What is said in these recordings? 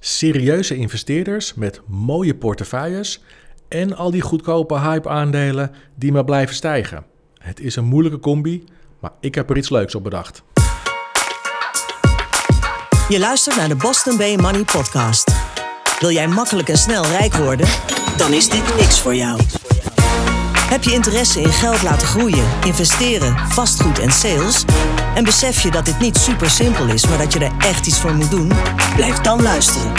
serieuze investeerders met mooie portefeuilles en al die goedkope hype-aandelen die maar blijven stijgen. Het is een moeilijke combi, maar ik heb er iets leuks op bedacht. Je luistert naar de Boston Bay Money Podcast. Wil jij makkelijk en snel rijk worden? Dan is dit niks voor jou. Heb je interesse in geld laten groeien, investeren, vastgoed en sales? En besef je dat dit niet super simpel is, maar dat je er echt iets voor moet doen? Blijf dan luisteren.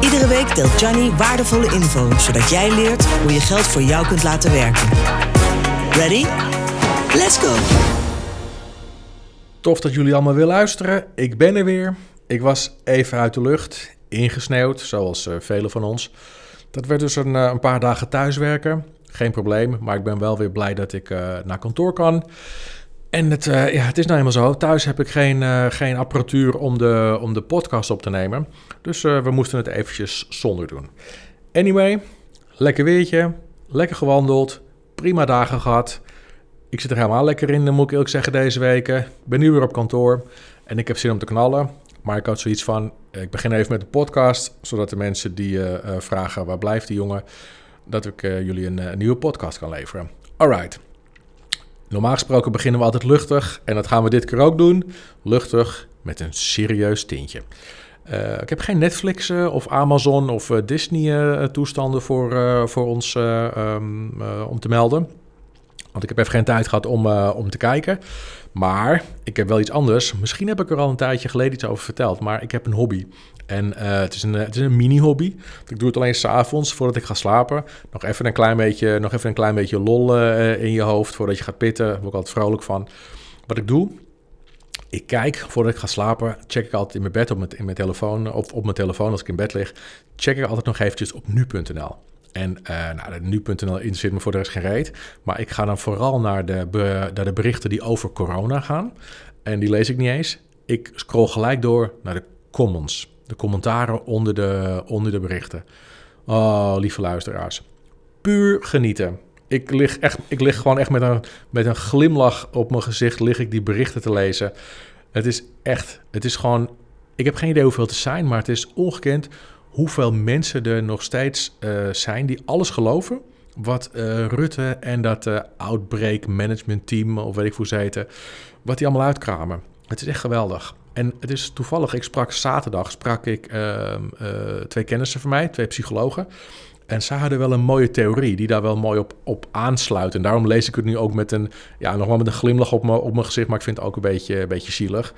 Iedere week deelt Johnny waardevolle info, zodat jij leert hoe je geld voor jou kunt laten werken. Ready? Let's go! Tof dat jullie allemaal weer luisteren. Ik ben er weer. Ik was even uit de lucht, ingesneeuwd, zoals uh, velen van ons. Dat werd dus een, uh, een paar dagen thuiswerken. Geen probleem, maar ik ben wel weer blij dat ik uh, naar kantoor kan. En het, ja, het is nou eenmaal zo. Thuis heb ik geen, geen apparatuur om de, om de podcast op te nemen. Dus we moesten het eventjes zonder doen. Anyway, lekker weertje, lekker gewandeld, prima dagen gehad. Ik zit er helemaal lekker in, moet ik eerlijk zeggen, deze weken. Ik ben nu weer op kantoor en ik heb zin om te knallen. Maar ik had zoiets van, ik begin even met de podcast, zodat de mensen die vragen waar blijft die jongen, dat ik uh, jullie een, een, nieuwe podcast kan leveren. Alright. Normaal gesproken beginnen we altijd luchtig en dat gaan we dit keer ook doen. Luchtig met een serieus tintje. ik heb geen Netflix of Amazon of Disney toestanden voor, voor ons um, om te melden. Want ik heb even geen tijd gehad om, om te kijken. Maar ik heb wel iets anders. Misschien heb ik er al een tijdje geleden iets over verteld. Maar ik heb een hobby. En uh, het is een, is een mini-hobby. Ik doe het alleen s'avonds voordat ik ga slapen. Nog even een klein beetje, nog even een klein beetje lol uh, in je hoofd voordat je gaat pitten. Daar word ik altijd vrolijk van. Wat ik doe, ik kijk voordat ik ga slapen, check ik altijd in mijn bed op mijn, telefoon, of op mijn telefoon als ik in bed lig, check ik altijd nog eventjes op nu.nl. En uh, nou, nu.nl interesseert me voor de rest geen reet. Maar ik ga dan vooral naar de, naar de berichten die over corona gaan. En die lees ik niet eens. Ik scroll gelijk door naar de comments. De commentaren onder de, onder de berichten. Oh, lieve luisteraars. Puur genieten. Ik lig, echt, ik lig gewoon echt met een, met een glimlach op mijn gezicht lig ik die berichten te lezen. Het is echt, het is gewoon... Ik heb geen idee hoeveel te zijn, maar het is ongekend hoeveel mensen er nog steeds uh, zijn die alles geloven. Wat uh, Rutte en dat uh, Outbreak Management Team, of weet ik hoe ze heten, wat die allemaal uitkramen. Het is echt geweldig. En het is toevallig, ik sprak zaterdag, sprak ik ehm, twee kennissen van mij, twee psychologen. En zij hadden wel een mooie theorie die daar wel mooi op, op aansluit. En daarom lees ik het nu ook met een, ja, nog wel met een glimlach op, op mijn gezicht, maar ik vind het ook een beetje, een beetje zielig.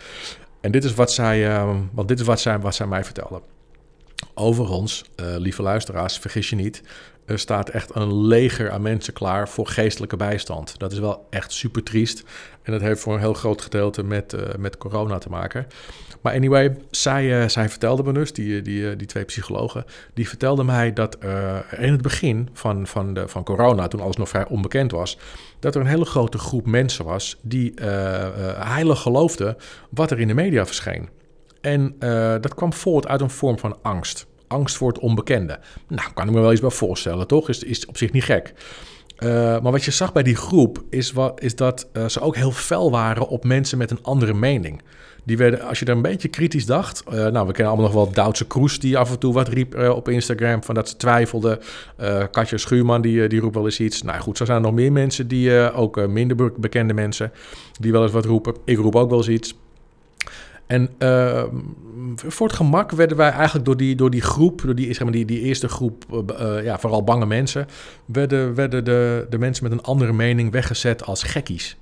En dit is wat zij, uh, want dit is wat zij, wat zij mij vertelden. Overigens, uh, lieve luisteraars, vergis je niet. Er staat echt een leger aan mensen klaar voor geestelijke bijstand. Dat is wel echt super triest. En dat heeft voor een heel groot gedeelte met, uh, met corona te maken. Maar anyway, zij, uh, zij vertelde me dus, die, die, die twee psychologen, die vertelden mij dat in het begin van, van, de, van corona, toen alles nog vrij onbekend was, dat er een hele grote groep mensen was die heilig geloofden wat er in de media verscheen. En uh, dat kwam voort uit een vorm van angst. Angst voor het onbekende. Nou, kan ik me wel iets bij voorstellen, toch? Is, is op zich niet gek. Uh, maar wat je zag bij die groep is, wat, is dat uh, ze ook heel fel waren op mensen met een andere mening. Die werden, als je er een beetje kritisch dacht. Nou, we kennen allemaal nog wel Duitse Kroes die af en toe wat riep op Instagram. Van dat ze twijfelden. Katja Schuurman die, die roept wel eens iets. Nou goed, zo zijn nog meer mensen die ook minder bekende mensen. Die wel eens wat roepen. Ik roep ook wel eens iets. En uh, voor het gemak werden wij eigenlijk door die, door die groep, door die, zeg maar, die, die eerste groep, uh, ja, vooral bange mensen, werden, werden de, de mensen met een andere mening weggezet als gekkies.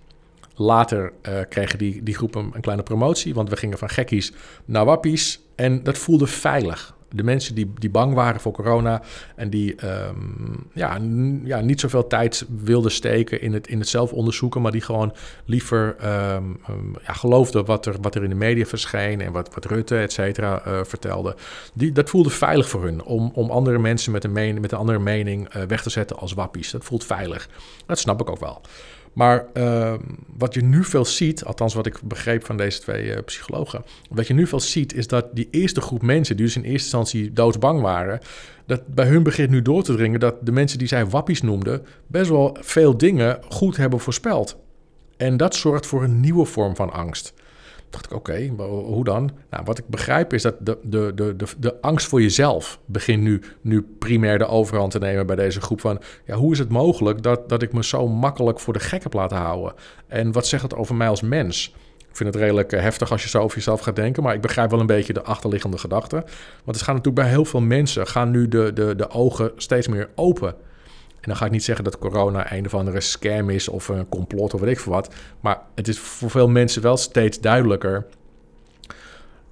Later uh, kregen die, die groepen een kleine promotie, want we gingen van gekkies naar wappies. En dat voelde veilig de mensen die, die bang waren voor corona en die um, ja, ja, niet zoveel tijd wilden steken in het, in het zelf onderzoeken, maar die gewoon liever um, ja, geloofden wat er, wat er in de media verscheen en wat, wat Rutte, et cetera, uh, vertelde. Die, dat voelde veilig voor hun om, om andere mensen met een, mening, met een andere mening uh, weg te zetten als wappies. Dat voelt veilig. Dat snap ik ook wel. Maar uh, wat je nu veel ziet, althans wat ik begreep van deze twee uh, psychologen, wat je nu veel ziet is dat die eerste groep mensen, die dus in eerste instantie doodsbang waren, dat bij hun begint nu door te dringen dat de mensen die zij wappies noemden, best wel veel dingen goed hebben voorspeld. En dat zorgt voor een nieuwe vorm van angst. Dacht ik, oké, hoe dan? Nou, wat ik begrijp is dat de, de, de, de, de angst voor jezelf begint nu, nu primair de overhand te nemen bij deze groep van, ja, hoe is het mogelijk dat, dat ik me zo makkelijk voor de gek heb laten houden? En wat zegt het over mij als mens? Ik vind het redelijk eh, heftig als je zo over jezelf gaat denken, maar ik begrijp wel een beetje de achterliggende gedachte. Want het gaat natuurlijk bij heel veel mensen, gaan nu de, de, de ogen steeds meer open. En dan ga ik niet zeggen dat corona een of andere scam is of een complot of weet ik veel wat. Maar het is voor veel mensen wel steeds duidelijker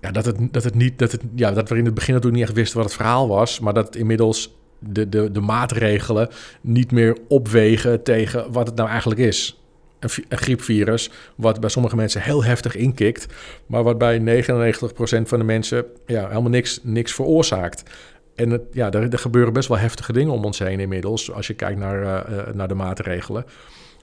ja, dat, het, dat, het niet, dat, het, ja, dat we in het begin natuurlijk niet echt wisten wat het verhaal was. Maar dat inmiddels de, de, de maatregelen niet meer opwegen tegen wat het nou eigenlijk is een, griepvirus, wat bij sommige mensen heel heftig inkikt, maar wat bij 99% van de mensen ja, helemaal niks, niks veroorzaakt. En ja, er, er, gebeuren best wel heftige dingen om ons heen inmiddels, als je kijkt naar, uh, naar de maatregelen.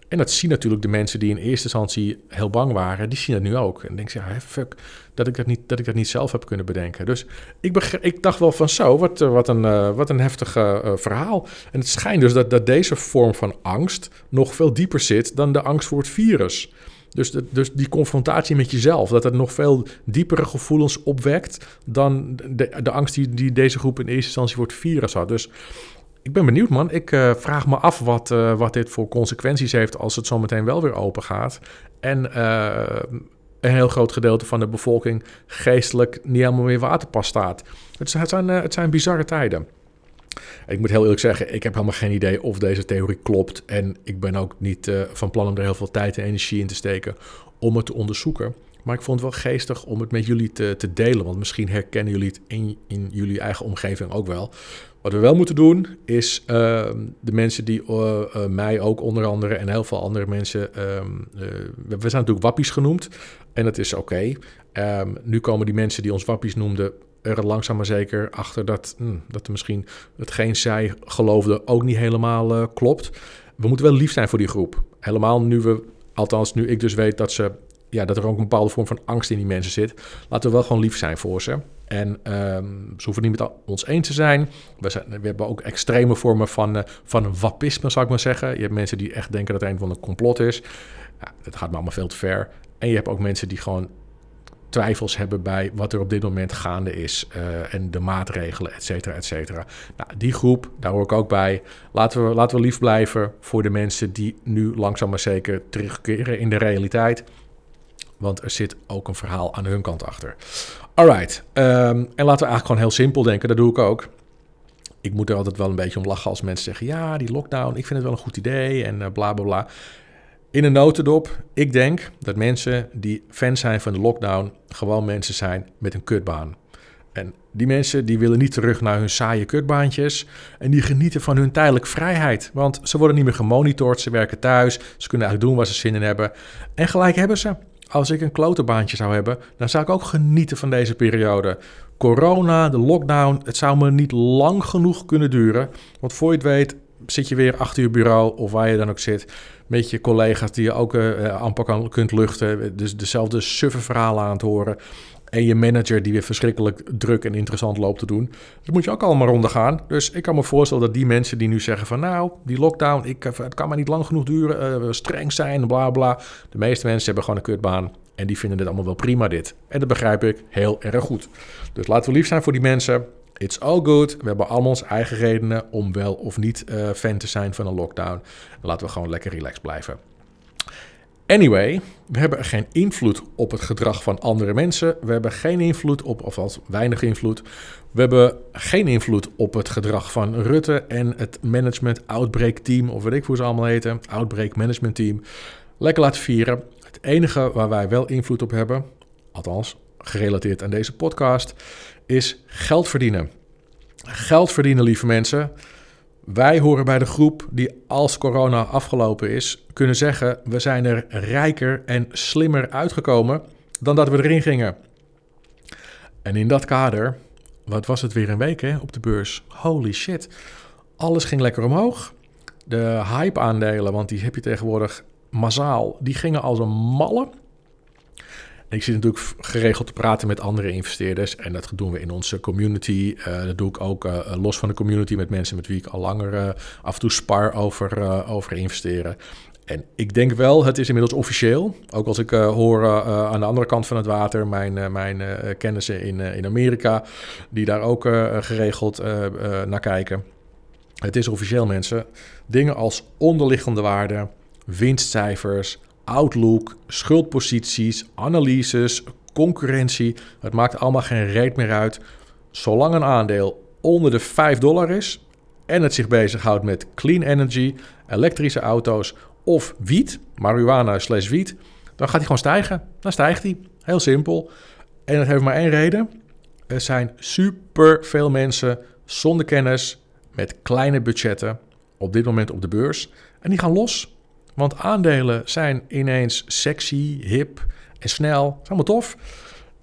En dat zien natuurlijk de mensen die in eerste instantie heel bang waren, die zien het nu ook. En denken ze, ja, fuck, dat ik dat, niet, dat ik dat niet zelf heb kunnen bedenken. Dus ik, ik dacht wel van zo, wat, eh, wat, een, uh, een heftig verhaal. En het schijnt dus dat, dat deze vorm van angst nog veel dieper zit dan de angst voor het virus. Dus, dus die confrontatie met jezelf, dat het nog veel diepere gevoelens opwekt dan de, angst die, die deze groep in eerste instantie voor het virus had. Dus ik ben benieuwd, man. Ik uh, vraag me af wat, uh, wat dit voor consequenties heeft als het zometeen wel weer open gaat. En uh, een heel groot gedeelte van de bevolking geestelijk niet helemaal meer waterpas staat. Het, het, zijn, het zijn bizarre tijden. Ik moet heel eerlijk zeggen, ik heb helemaal geen idee of deze theorie klopt. En ik ben ook niet van plan om er heel veel tijd en energie in te steken om het te onderzoeken. Maar ik vond het wel geestig om het met jullie te, te delen. Want misschien herkennen jullie het in, in jullie eigen omgeving ook wel. Wat we wel moeten doen, is ehm, de mensen die uh, uh, mij ook onder andere en heel veel andere mensen. Ehm, eh, we, we zijn natuurlijk wappies genoemd en dat is oké. Ehm, nu komen die mensen die ons wappies noemden er langzaam maar zeker achter dat, hm, dat er misschien hetgeen zij geloofden ook niet helemaal klopt. We moeten wel lief zijn voor die groep. Helemaal nu we, althans nu ik dus weet dat ze ja, dat er ook een bepaalde vorm van angst in die mensen zit. Laten we wel gewoon lief zijn voor ze. En um, ze hoeven niet met ons eens te zijn. We, zijn, we hebben ook extreme vormen van, uh, van wapisme, zou ik maar zeggen. Je hebt mensen die echt denken dat het een van een complot is. Ja, dat gaat me allemaal veel te ver. En je hebt ook mensen die gewoon twijfels hebben bij wat er op dit moment gaande is uh, en de maatregelen, et cetera, et cetera. Nou, die groep, daar hoor ik ook bij. Laten we, laten we lief blijven voor de mensen die nu langzaam maar zeker terugkeren in de realiteit. Want er zit ook een verhaal aan hun kant achter. Alright. Um, en laten we eigenlijk gewoon heel simpel denken. Dat doe ik ook. Ik moet er altijd wel een beetje om lachen als mensen zeggen: ja, die lockdown, ik vind het wel een goed idee en uh, bla bla bla. In een notendop, ik denk dat mensen die fan zijn van de lockdown gewoon mensen zijn met een kutbaan. En die mensen die willen niet terug naar hun saaie kutbaantjes. En die genieten van hun tijdelijke vrijheid. Want ze worden niet meer gemonitord, ze werken thuis. Ze kunnen eigenlijk doen waar ze zin in hebben. En gelijk hebben ze. Als ik een klotenbaantje zou hebben, dan zou ik ook genieten van deze periode. Corona, de lockdown, het zou me niet lang genoeg kunnen duren. Want voor je het weet zit je weer achter je bureau of waar je dan ook zit... met je collega's die je ook uh, amper kan, kunt luchten. Dus dezelfde suffe verhalen aan het horen. En je manager die weer verschrikkelijk druk en interessant loopt te doen. Dat moet je ook allemaal ondergaan. Dus ik kan me voorstellen dat die mensen die nu zeggen van... nou, die lockdown, ik, het kan maar niet lang genoeg duren, streng zijn, bla bla. De meeste mensen hebben gewoon een kutbaan. En die vinden dit allemaal wel prima dit. En dat begrijp ik heel erg goed. Dus laten we lief zijn voor die mensen. It's all good. We hebben allemaal onze eigen redenen om wel of niet uh, fan te zijn van een lockdown. Laten we gewoon lekker relaxed blijven. Anyway, we hebben geen invloed op het gedrag van andere mensen. We hebben geen invloed op, of althans weinig invloed. We hebben geen invloed op het gedrag van Rutte en het management outbreak team, of weet ik hoe ze allemaal heten, outbreak management team. Lekker laten vieren. Het enige waar wij wel invloed op hebben, althans gerelateerd aan deze podcast, is geld verdienen. Geld verdienen, lieve mensen. Wij horen bij de groep die als corona afgelopen is, kunnen zeggen: we zijn er rijker en slimmer uitgekomen dan dat we erin gingen. En in dat kader, wat was het weer een week hè, op de beurs? Holy shit. Alles ging lekker omhoog. De hype-aandelen, want die heb je tegenwoordig massaal, die gingen als een malle ik zit natuurlijk geregeld te praten met andere investeerders. En dat doen we in onze community. Uh, dat doe ik ook uh, los van de community met mensen met wie ik al langer af en toe spar over, over investeren. En ik denk wel, het is inmiddels officieel. Ook als ik hoor aan de andere kant van het water mijn, mijn kennissen in, in Amerika, die daar ook geregeld naar kijken. Het is officieel, mensen. Dingen als onderliggende waarden, winstcijfers, outlook, schuldposities, analyses, concurrentie. Het maakt allemaal geen reet meer uit. Zolang een aandeel onder de 5 dollar is en het zich bezighoudt met clean energy, elektrische auto's of wiet, marihuana slash wiet, dan gaat hij gewoon stijgen. Dan stijgt hij. Heel simpel. En dat heeft maar één reden. Er zijn super veel mensen zonder kennis met kleine budgetten op dit moment op de beurs. En die gaan los. Want aandelen zijn ineens sexy, hip en snel. Dat is tof.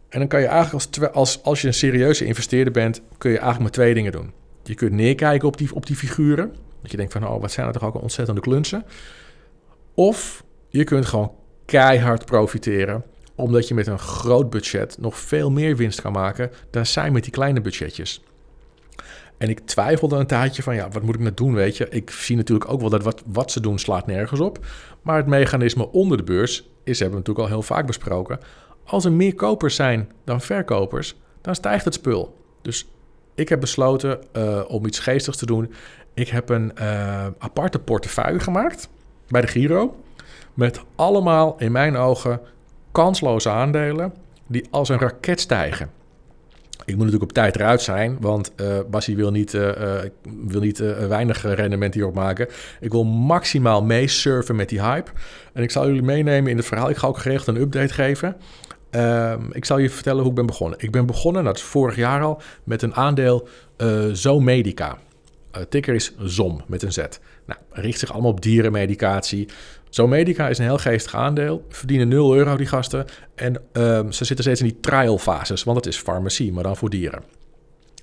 En dan kan je eigenlijk als, als, als je een serieuze investeerder bent, kun je eigenlijk maar twee dingen doen. Je kunt neerkijken op die, op die figuren. Dat je denkt van, oh, wat zijn er toch ook ontzettende klunsen. Of je kunt gewoon keihard profiteren omdat je met een groot budget nog veel meer winst kan maken dan zij met die kleine budgetjes. En ik twijfelde een tijdje van, ja, wat moet ik nou doen, weet je? Ik zie natuurlijk ook wel dat wat, wat ze doen slaat nergens op. Maar het mechanisme onder de beurs is, hebben we natuurlijk al heel vaak besproken. Als er meer kopers zijn dan verkopers, dan stijgt het spul. Dus ik heb besloten uh, om iets geestigs te doen. Ik heb een uh, aparte portefeuille gemaakt bij de Giro. Met allemaal in mijn ogen kansloze aandelen die als een raket stijgen. Ik moet natuurlijk op tijd eruit zijn, want uh, Bassie wil niet, uh, wil niet weinig rendement hierop maken. Ik wil maximaal meesurfen met die hype. En ik zal jullie meenemen in het verhaal. Ik ga ook geregeld een update geven. Uh, ik zal je vertellen hoe ik ben begonnen. Ik ben begonnen, dat is vorig jaar al, met een aandeel Zomedica. Ticker is ZOM met een Z. Nou, richt zich allemaal op dierenmedicatie. Zomedica is een heel geestig aandeel. Verdienen 0 euro die gasten. En uh, ze zitten steeds in die trial fases, want het is farmacie, maar dan voor dieren.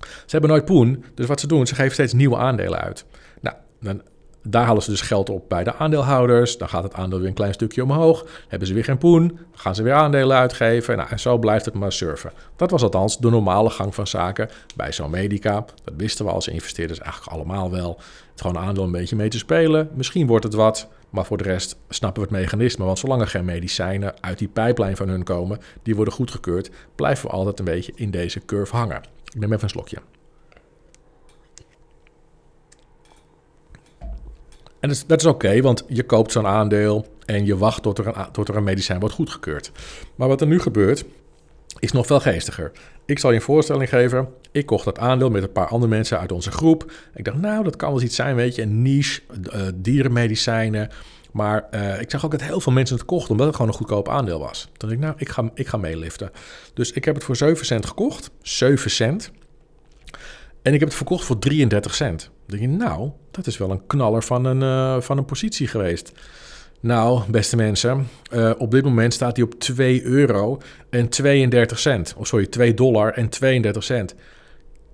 Ze hebben nooit poen, dus wat ze doen, ze geven steeds nieuwe aandelen uit. Nou, dan daar halen ze dus geld op bij de aandeelhouders. Dan gaat het aandeel weer een klein stukje omhoog. Hebben ze weer geen poen. Gaan ze weer aandelen uitgeven. Nou, en zo blijft het maar surfen. Dat was althans de normale gang van zaken bij zo'n medica. Dat wisten we als investeerders eigenlijk allemaal wel. Het gewoon aandeel een beetje mee te spelen. Misschien wordt het wat. Maar voor de rest snappen we het mechanisme. Want zolang er geen medicijnen uit die pijplijn van hun komen, die worden goedgekeurd, blijven we altijd een beetje in deze curve hangen. Ik neem even een slokje. En dat is, oké, want je koopt zo'n aandeel en je wacht tot er, een, tot er een medicijn wordt goedgekeurd. Maar wat er nu gebeurt, is nog veel geestiger. Ik zal je een voorstelling geven. Ik kocht dat aandeel met een paar andere mensen uit onze groep. Ik dacht, nou, dat kan wel iets zijn, weet je, een niche, uh, dierenmedicijnen. Maar uh, ik zag ook dat heel veel mensen het kochten, omdat het gewoon een goedkoop aandeel was. Toen dacht ik, nou, ik ga, ik ga meeliften. Dus ik heb het voor 7 cent gekocht. 7 cent. En ik heb het verkocht voor 33 cent. Denk je, nou, dat is wel een knaller van een, uh, van een positie geweest. Nou, beste mensen, uh, op dit moment staat hij op 2 euro en 32 cent. Of sorry, 2 dollar en 32 cent.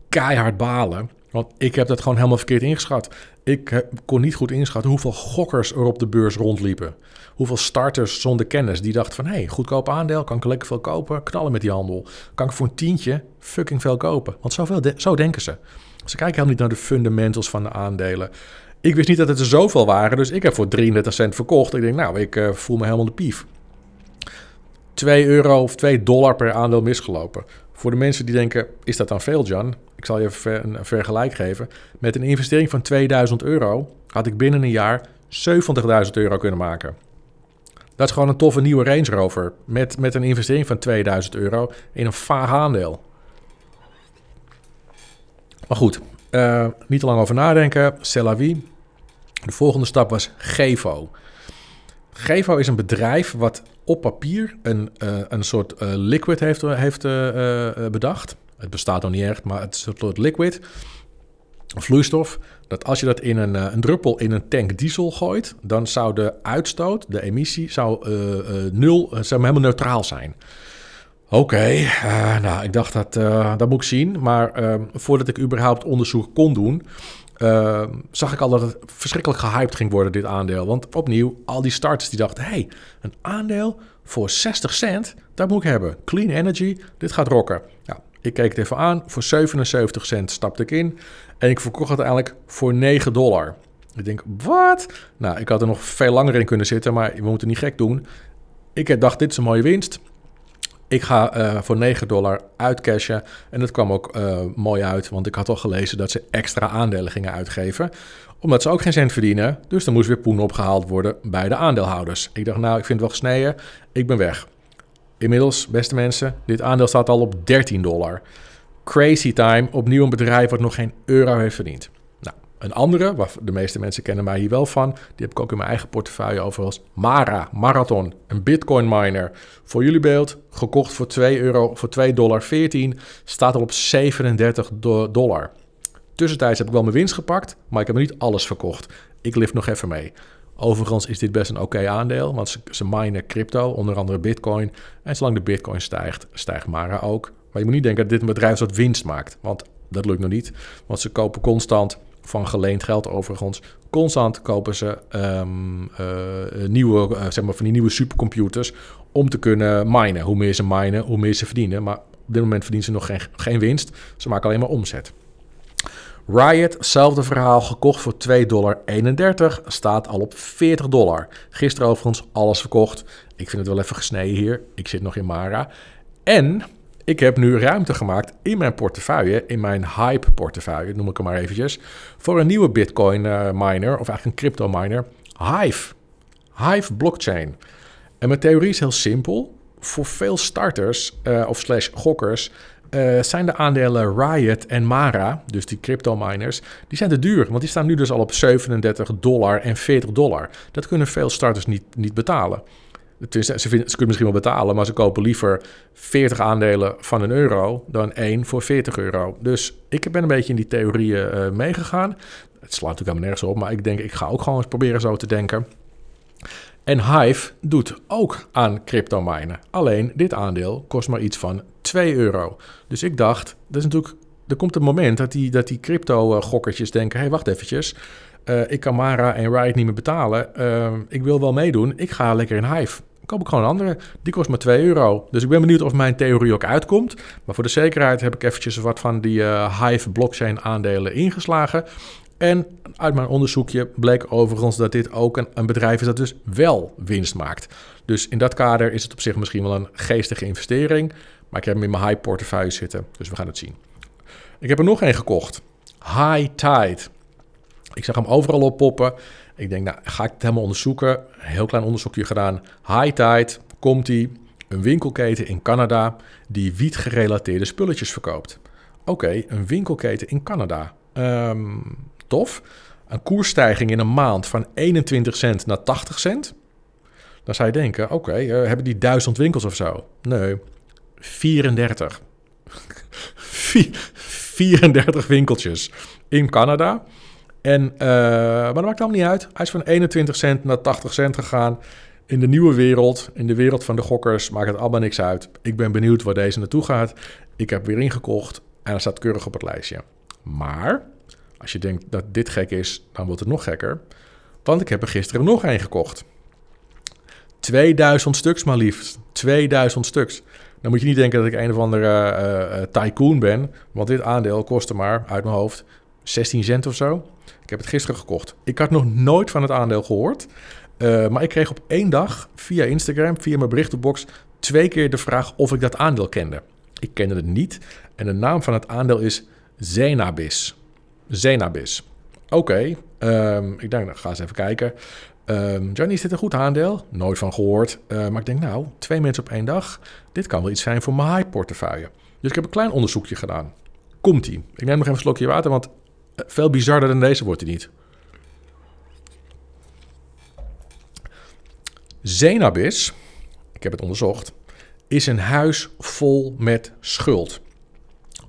Keihard balen, want ik heb dat gewoon helemaal verkeerd ingeschat. Ik kon niet goed inschatten hoeveel gokkers er op de beurs rondliepen. Hoeveel starters zonder kennis die dachten van... hé, hey, goedkoop aandeel, kan ik lekker veel kopen, knallen met die handel. Kan ik voor een tientje fucking veel kopen. Want zoveel de zo denken ze. Ze kijken helemaal niet naar de fundamentals van de aandelen. Ik wist niet dat het er zoveel waren, dus ik heb voor 33 cent verkocht. Ik denk, nou, ik uh, voel me helemaal de pief. 2 euro of 2 dollar per aandeel misgelopen. Voor de mensen die denken, is dat dan veel, Jan? Ik zal je even een vergelijk geven. Met een investering van 2000 euro had ik binnen een jaar 70.000 euro kunnen maken. Dat is gewoon een toffe nieuwe Range Rover. Met, met een investering van 2000 euro in een vaag aandeel. Maar goed, uh, niet te lang over nadenken. Celavi. De volgende stap was Gevo. Gevo is een bedrijf wat op papier een, uh, een soort uh, liquid heeft, heeft bedacht. Het bestaat nog niet echt, maar het is een soort liquid, vloeistof. Dat als je dat in een, een druppel in een tank diesel gooit, dan zou de uitstoot, de emissie, zou, nul, zou helemaal neutraal zijn. Oké, uh, nou, ik dacht dat, uh, dat moet ik zien. Maar uh, voordat ik überhaupt onderzoek kon doen, ehm, zag ik al dat het verschrikkelijk gehyped ging worden, dit aandeel. Want opnieuw, al die starters die dachten, hey, een aandeel voor 60 cent, dat moet ik hebben. Clean energy, dit gaat rocken. Ja, ik keek het even aan, voor 77 cent stapte ik in. En ik verkocht het eigenlijk voor 9 dollar. Ik denk, wat? Nou, ik had er nog veel langer in kunnen zitten, maar we moeten niet gek doen. Ik dacht, dit is een mooie winst. Ik ga uh, voor 9 dollar uitcashen. En dat kwam ook uh, mooi uit, want ik had al gelezen dat ze extra aandelen gingen uitgeven. Omdat ze ook geen cent verdienen. Dus er moest weer poen opgehaald worden bij de aandeelhouders. Ik dacht, nou, ik vind het wel gesneden. Ik ben weg. Inmiddels, beste mensen, dit aandeel staat al op 13 dollar. Crazy time. Opnieuw een bedrijf wat nog geen euro heeft verdiend. Een andere, waar de meeste mensen kennen mij hier wel van, die heb ik ook in mijn eigen portefeuille overigens. Mara, Marathon, een bitcoin miner. Voor jullie beeld, gekocht voor 2 euro, voor 2 dollar 14, staat al op 37 dollar. Tussentijds heb ik wel mijn winst gepakt, maar ik heb niet alles verkocht. Ik lift nog even mee. Overigens is dit best een oké aandeel, want ze, ze minen crypto, onder andere bitcoin. En zolang de bitcoin stijgt, stijgt Mara ook. Maar je moet niet denken dat dit een bedrijf is dat winst maakt, want dat lukt nog niet. Want ze kopen constant van geleend geld overigens. Constant kopen ze um, uh, nieuwe, uh, zeg maar van die nieuwe supercomputers om te kunnen minen. Hoe meer ze minen, hoe meer ze verdienen. Maar op dit moment verdienen ze nog geen, geen winst. Ze maken alleen maar omzet. Riot, hetzelfde verhaal, gekocht voor 2,31 dollar. Staat al op 40 dollar. Gisteren overigens alles verkocht. Ik vind het wel even gesneden hier. Ik zit nog in Mara. En ik heb nu ruimte gemaakt in mijn portefeuille, in mijn hype portefeuille, noem ik hem maar eventjes, voor een nieuwe Bitcoin eh, miner, of eigenlijk een crypto miner, Hive. Hive blockchain. En mijn theorie is heel simpel. Voor veel starters uh, of slash gokkers uh, zijn de aandelen Riot en Mara, dus die crypto miners, die zijn te duur. Want die staan nu dus al op 37 dollar en 40 dollar. Dat kunnen veel starters niet, niet betalen. Ze, kunnen misschien wel betalen, maar ze kopen liever 40 aandelen van een euro dan één voor 40 euro. Dus ik ben een beetje in die theorieën uh, meegegaan. Het slaat natuurlijk helemaal nergens op, maar ik denk, ik ga ook gewoon eens proberen zo te denken. En Hive doet ook aan crypto minen. Alleen dit aandeel kost maar iets van 2 euro. Dus ik dacht, dat is natuurlijk, er komt een moment dat die, dat die crypto-gokkertjes denken: hé, hey, wacht eventjes. Uh, ik kan Mara en Riot niet meer betalen. Uh, ik wil wel meedoen. Ik ga lekker in Hive. Dan koop ik gewoon een andere. Die kost maar 2 euro. Dus ik ben benieuwd of mijn theorie ook uitkomt. Maar voor de zekerheid heb ik eventjes wat van die uh, Hive blockchain aandelen ingeslagen. En uit mijn onderzoekje bleek overigens dat dit ook een, een, bedrijf is dat dus wel winst maakt. Dus in dat kader is het op zich misschien wel een geestige investering. Maar ik heb hem in mijn high portefeuille zitten. Dus we gaan het zien. Ik heb er nog één gekocht. High Tide. Ik zag hem overal oppoppen. Ik denk, nou, ga ik het helemaal onderzoeken. Heel klein onderzoekje gedaan. High Tide, komt die. Een winkelketen in Canada die wiet-gerelateerde spulletjes verkoopt. Oké, een winkelketen in Canada. Um, tof. Een koersstijging in een maand van 21 cent naar 80 cent. Dan zou je denken, oké, uh, hebben die duizend winkels of zo? Nee, 34. 34 winkeltjes in Canada. En, uh, maar dat maakt allemaal niet uit. Hij is van 21 cent naar 80 cent gegaan. In de nieuwe wereld, in de wereld van de gokkers, maakt het allemaal niks uit. Ik ben benieuwd waar deze naartoe gaat. Ik heb weer ingekocht en hij staat keurig op het lijstje. Maar als je denkt dat dit gek is, dan wordt het nog gekker. Want ik heb er gisteren nog één gekocht. 2000 stuks maar liefst. 2000 stuks. Dan moet je niet denken dat ik een of andere uh, tycoon ben. Want dit aandeel kostte maar, uit mijn hoofd, 16 cent of zo. Ik heb het gisteren gekocht. Ik had nog nooit van het aandeel gehoord. Uh, maar ik kreeg op één dag via Instagram, via mijn berichtenbox, twee keer de vraag of ik dat aandeel kende. Ik kende het niet. En de naam van het aandeel is Zenabis. Zenabis. Oké, um, ik denk, nou, ga eens even kijken. Um, Johnny, is dit een goed aandeel? Nooit van gehoord. Uh, maar ik denk, nou, twee mensen op één dag. Dit kan wel iets zijn voor mijn high portefeuille. Dus ik heb een klein onderzoekje gedaan. Komt-ie. Ik neem nog even een slokje water, want eh, veel bizarder dan deze wordt hij niet. Zenabis, ik heb het onderzocht, is een huis vol met schuld.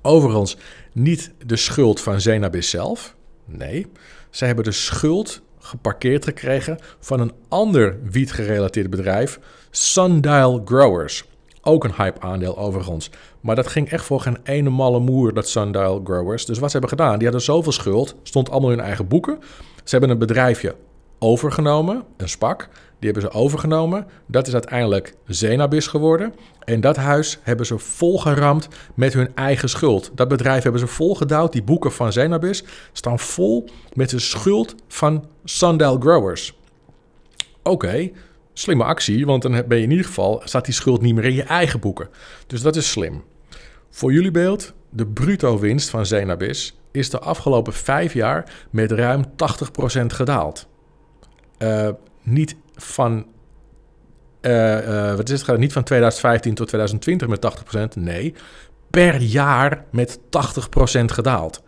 Overigens, niet de schuld van Zenabis zelf. Nee, zij hebben de schuld geparkeerd gekregen van een ander wietgerelateerd bedrijf, Sundial Growers. Ook een hype-aandeel overigens. Maar dat ging echt voor geen ene malle moer, dat Sundial Growers. Dus wat ze hebben gedaan, die hadden zoveel schuld, stond allemaal in hun eigen boeken. Ze hebben een bedrijfje overgenomen, een SPAC. Die hebben ze overgenomen. Dat is uiteindelijk Zenabis geworden. En dat huis hebben ze volgeramd met hun eigen schuld. Dat bedrijf hebben ze volgedouwd. Die boeken van Zenabis staan vol met de schuld van Sundial Growers. Oké, slimme actie, want dan ben je in ieder geval, staat die schuld niet meer in je eigen boeken. Dus dat is slim. Voor jullie beeld, de bruto winst van Zenabis is de afgelopen vijf jaar met ruim 80% gedaald. Uh, niet van uh, uh, wat is het? Niet van 2015 tot 2020 met 80%. Nee, per jaar met 80% gedaald.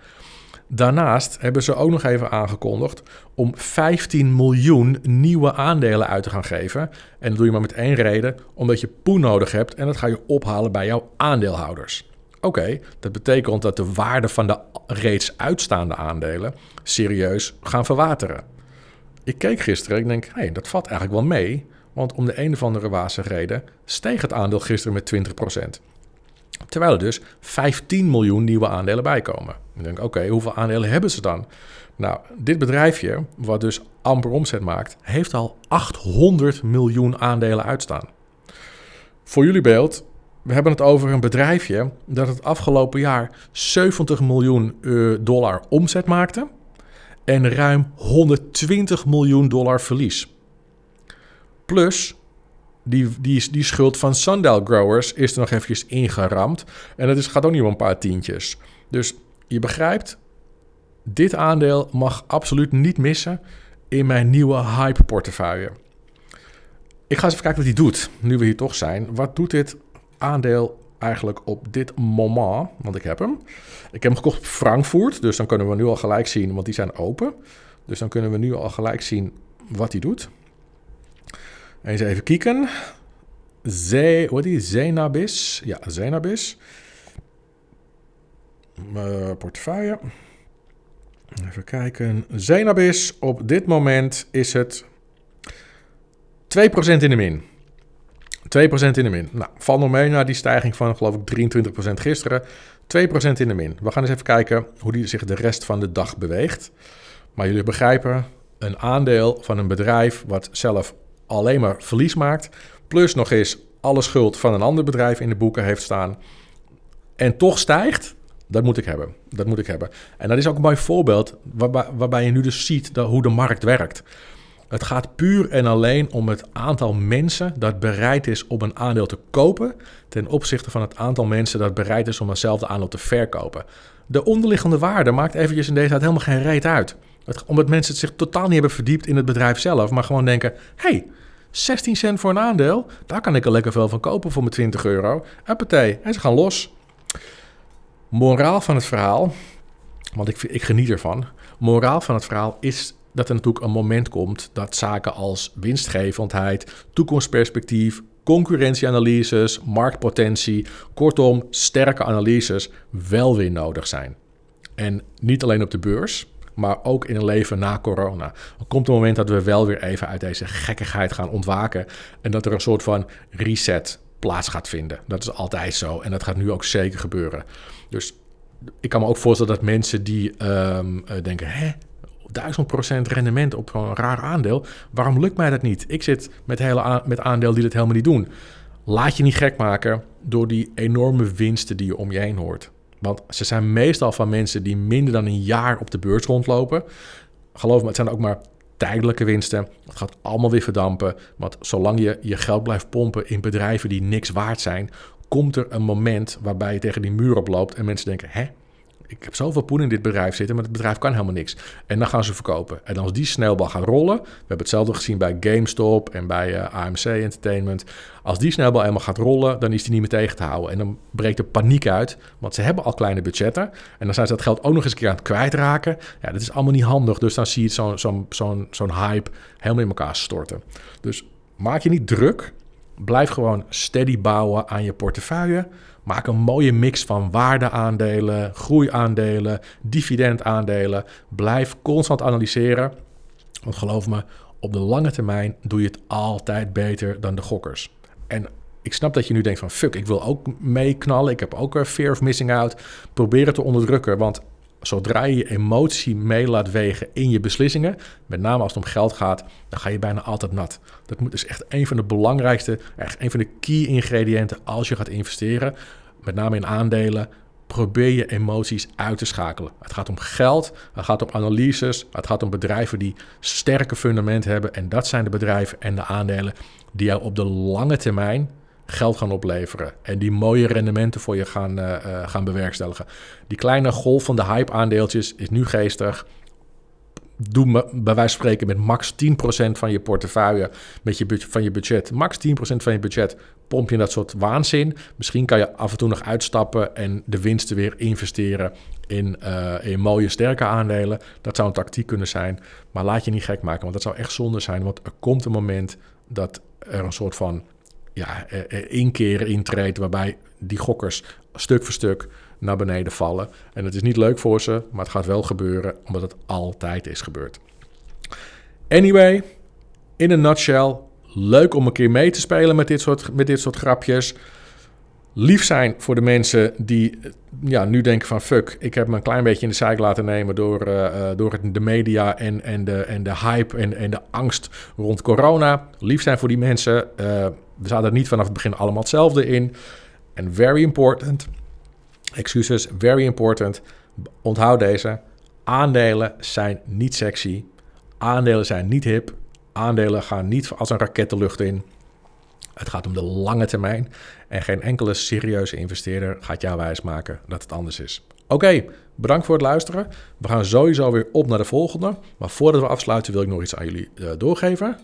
Daarnaast hebben ze ook nog even aangekondigd om 15 miljoen nieuwe aandelen uit te gaan geven. En dat doe je maar met één reden, omdat je poen nodig hebt en dat ga je ophalen bij jouw aandeelhouders. Oké, dat betekent dat de waarde van de reeds uitstaande aandelen serieus gaan verwateren. Ik keek gisteren en ik denk, hey, dat valt eigenlijk wel mee. Want om de een of andere wazige reden steeg het aandeel gisteren met 20%. Terwijl er dus 15 miljoen nieuwe aandelen bijkomen. Ik denk, oké, hoeveel aandelen hebben ze dan? Nou, dit bedrijfje, wat dus amper omzet maakt, heeft al 800 miljoen aandelen uitstaan. Voor jullie beeld, we hebben het over een bedrijfje dat het afgelopen jaar 70 miljoen eh, dollar omzet maakte en ruim 120 miljoen dollar verlies. Plus, die, die, die schuld van Sundial Growers is er nog eventjes ingeramd. En dat is, gaat ook niet om een paar tientjes. Dus je begrijpt, dit aandeel mag absoluut niet missen in mijn nieuwe hype portefeuille. Ik ga eens even kijken wat hij doet, nu we hier toch zijn. Wat doet dit aandeel eigenlijk op dit moment? Want ik heb hem. Ik heb hem gekocht op Frankfurt, dus dan kunnen we nu al gelijk zien, want die zijn open. Dus dan kunnen we nu al gelijk zien wat hij doet. Eens even kijken. Wat is Zenabis? Ja, Zenabis. Uh, portefeuille. Even kijken. Zenabis, op dit moment is het 2% in de min. 2% in de min. Nou, val nog mee naar die stijging van, geloof ik, 23% gisteren. 2% in de min. We gaan eens even kijken hoe die zich de rest van de dag beweegt. Maar jullie begrijpen, een aandeel van een bedrijf wat zelf alleen maar verlies maakt, plus nog eens alle schuld van een ander bedrijf in de boeken heeft staan en toch stijgt, dat moet ik hebben. Dat moet ik hebben. En dat is ook een mooi voorbeeld waarbij, je nu dus ziet hoe de markt werkt. Het gaat puur en alleen om het aantal mensen dat bereid is om een aandeel te kopen ten opzichte van het aantal mensen dat bereid is om hetzelfde aandeel te verkopen. De onderliggende waarde maakt eventjes in deze tijd helemaal geen reet uit. Het, omdat mensen zich totaal niet hebben verdiept in het bedrijf zelf, maar gewoon denken: hey, 16 cent voor een aandeel, daar kan ik er lekker veel van kopen voor mijn 20 euro. Uppatee, en ze gaan los. Moraal van het verhaal, want ik, ik geniet ervan. Moraal van het verhaal is dat er natuurlijk een moment komt dat zaken als winstgevendheid, toekomstperspectief, concurrentieanalyses, marktpotentie, kortom sterke analyses wel weer nodig zijn. En niet alleen op de beurs, maar ook in een leven na corona. Er komt een moment dat we wel weer even uit deze gekkigheid gaan ontwaken en dat er een soort van reset plaats gaat vinden. Dat is altijd zo en dat gaat nu ook zeker gebeuren. Dus ik kan me ook voorstellen dat mensen die um, denken, hè, 1000% rendement op een raar aandeel. Waarom lukt mij dat niet? Ik zit met, hele met aandeel die dat helemaal niet doen. Laat je niet gek maken door die enorme winsten die je om je heen hoort. Want ze zijn meestal van mensen die minder dan een jaar op de beurs rondlopen. Geloof me, het zijn ook maar tijdelijke winsten. Het gaat allemaal weer verdampen. Want zolang je je geld blijft pompen in bedrijven die niks waard zijn, komt er een moment waarbij je tegen die muur oploopt en mensen denken: hè, ik heb zoveel poen in dit bedrijf zitten, maar het bedrijf kan helemaal niks. En dan gaan ze verkopen. En als die snelbal gaat rollen, we hebben hetzelfde gezien bij GameStop en bij eh, AMC Entertainment. Als die snelbal eenmaal gaat rollen, dan is die niet meer tegen te houden. En dan breekt er paniek uit, want ze hebben al kleine budgetten. En dan zijn ze dat geld ook nog eens een keer aan het kwijtraken. Ja, dat is allemaal niet handig. Dus dan zie je zo'n hype helemaal in elkaar storten. Dus maak je niet druk. Blijf gewoon steady bouwen aan je portefeuille. Maak een mooie mix van waardeaandelen, groeiaandelen, dividendaandelen. Blijf constant analyseren. Want geloof me, op de lange termijn doe je het altijd beter dan de gokkers. En ik snap dat je nu denkt van fuck, ik wil ook meeknallen. Ik heb ook een fear of missing out. Probeer het te onderdrukken, want zodra je je emotie mee laat wegen in je beslissingen, met name als het om geld gaat, dan ga je bijna altijd nat. Dat moet dus echt een van de belangrijkste, echt een van de key ingrediënten als je gaat investeren, met name in aandelen. Probeer je emoties uit te schakelen. Het gaat om geld, het gaat om analyses, het gaat om bedrijven die sterke fundamenten hebben. En dat zijn de bedrijven en de aandelen die jou op de lange termijn geld gaan opleveren. En die mooie rendementen voor je gaan, uh, uh, gaan bewerkstelligen. Die kleine golf van de hype aandeeltjes is nu geestig. Doe me, bij wijze van spreken met max 10% van je portefeuille, met je van je budget. Max 10% van je budget pomp je dat soort waanzin. Misschien kan je af en toe nog uitstappen en de winsten weer investeren in, uh, in mooie sterke aandelen. Dat zou een tactiek kunnen zijn. Maar laat je niet gek maken, want dat zou echt zonde zijn. Want er komt een moment dat er een soort van ja, inkeer intreedt waarbij die gokkers stuk voor stuk naar beneden vallen. En het is niet leuk voor ze, maar het gaat wel gebeuren omdat het altijd is gebeurd. Anyway, in een nutshell, leuk om een keer mee te spelen met dit soort, met dit soort grapjes. Lief zijn voor de mensen die ja, nu denken van fuck, ik heb me een klein beetje in de zeik laten nemen door, door de media en, en, de, en de hype en, en de angst rond corona. Lief zijn voor die mensen. We zaten niet vanaf het begin allemaal hetzelfde in. En very important, excuses, very important, onthoud deze. Aandelen zijn niet sexy. Aandelen zijn niet hip. Aandelen gaan niet als een raket de lucht in. Het gaat om de lange termijn. En geen enkele serieuze investeerder gaat jou wijsmaken dat het anders is. Oké, bedankt voor het luisteren. We gaan sowieso weer op naar de volgende. Maar voordat we afsluiten wil ik nog iets aan jullie uh, doorgeven.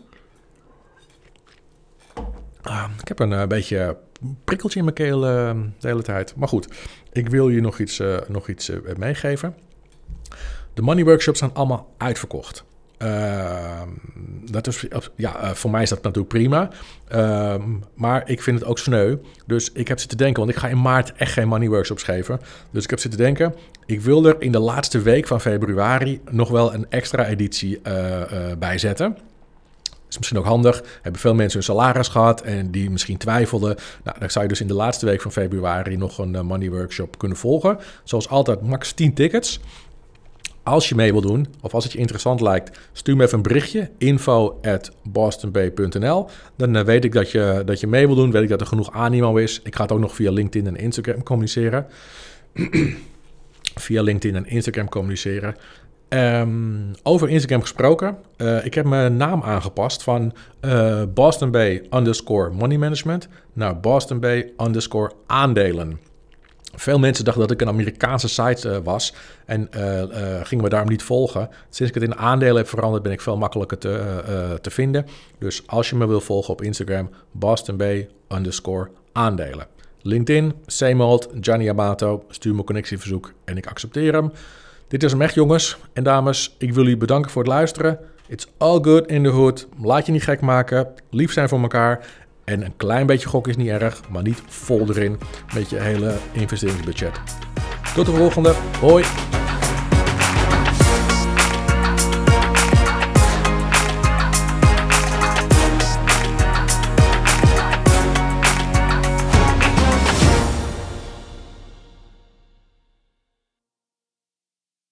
Uh, ik heb een uh, beetje prikkeltje in mijn keel de hele tijd. Maar goed, ik wil je nog iets, nog iets meegeven. De money workshops zijn allemaal uitverkocht. Uh, dat is, ja, voor mij is dat natuurlijk prima. Maar ik vind het ook sneu. Dus ik heb zitten denken, want ik ga in maart echt geen money workshops geven. Dus ik heb zitten denken, ik wil er in de laatste week van februari nog wel een extra editie bij zetten. Is misschien ook handig. Hebben veel mensen hun salaris gehad en die misschien twijfelden. Nou, dan zou je dus in de laatste week van februari nog een money workshop kunnen volgen. Zoals altijd, max 10 tickets. Als je mee wil doen, of als het je interessant lijkt, stuur me even een berichtje. info at Dan weet ik dat je, dat je mee wil doen. Weet ik dat er genoeg animo is. Ik ga het ook nog via LinkedIn en Instagram communiceren. via LinkedIn en Instagram communiceren. Um, over Instagram gesproken. Uh, ik heb mijn naam aangepast van uh, Boston Bay underscore money management naar Boston Bay underscore aandelen. Veel mensen dachten dat ik een Amerikaanse site uh, was en gingen me daarom niet volgen. Sinds ik het in aandelen heb veranderd, ben ik veel makkelijker te, te vinden. Dus als je me wil volgen op Instagram, Boston Bay underscore aandelen. LinkedIn, same old, Gianni Amato, stuur me een connectieverzoek en ik accepteer hem. Dit is hem echt jongens en dames. Ik wil jullie bedanken voor het luisteren. It's all good in the hood. Laat je niet gek maken. Lief zijn voor elkaar. En een klein beetje gok is niet erg, maar niet vol erin met je hele investeringsbudget. Tot de volgende. Hoi!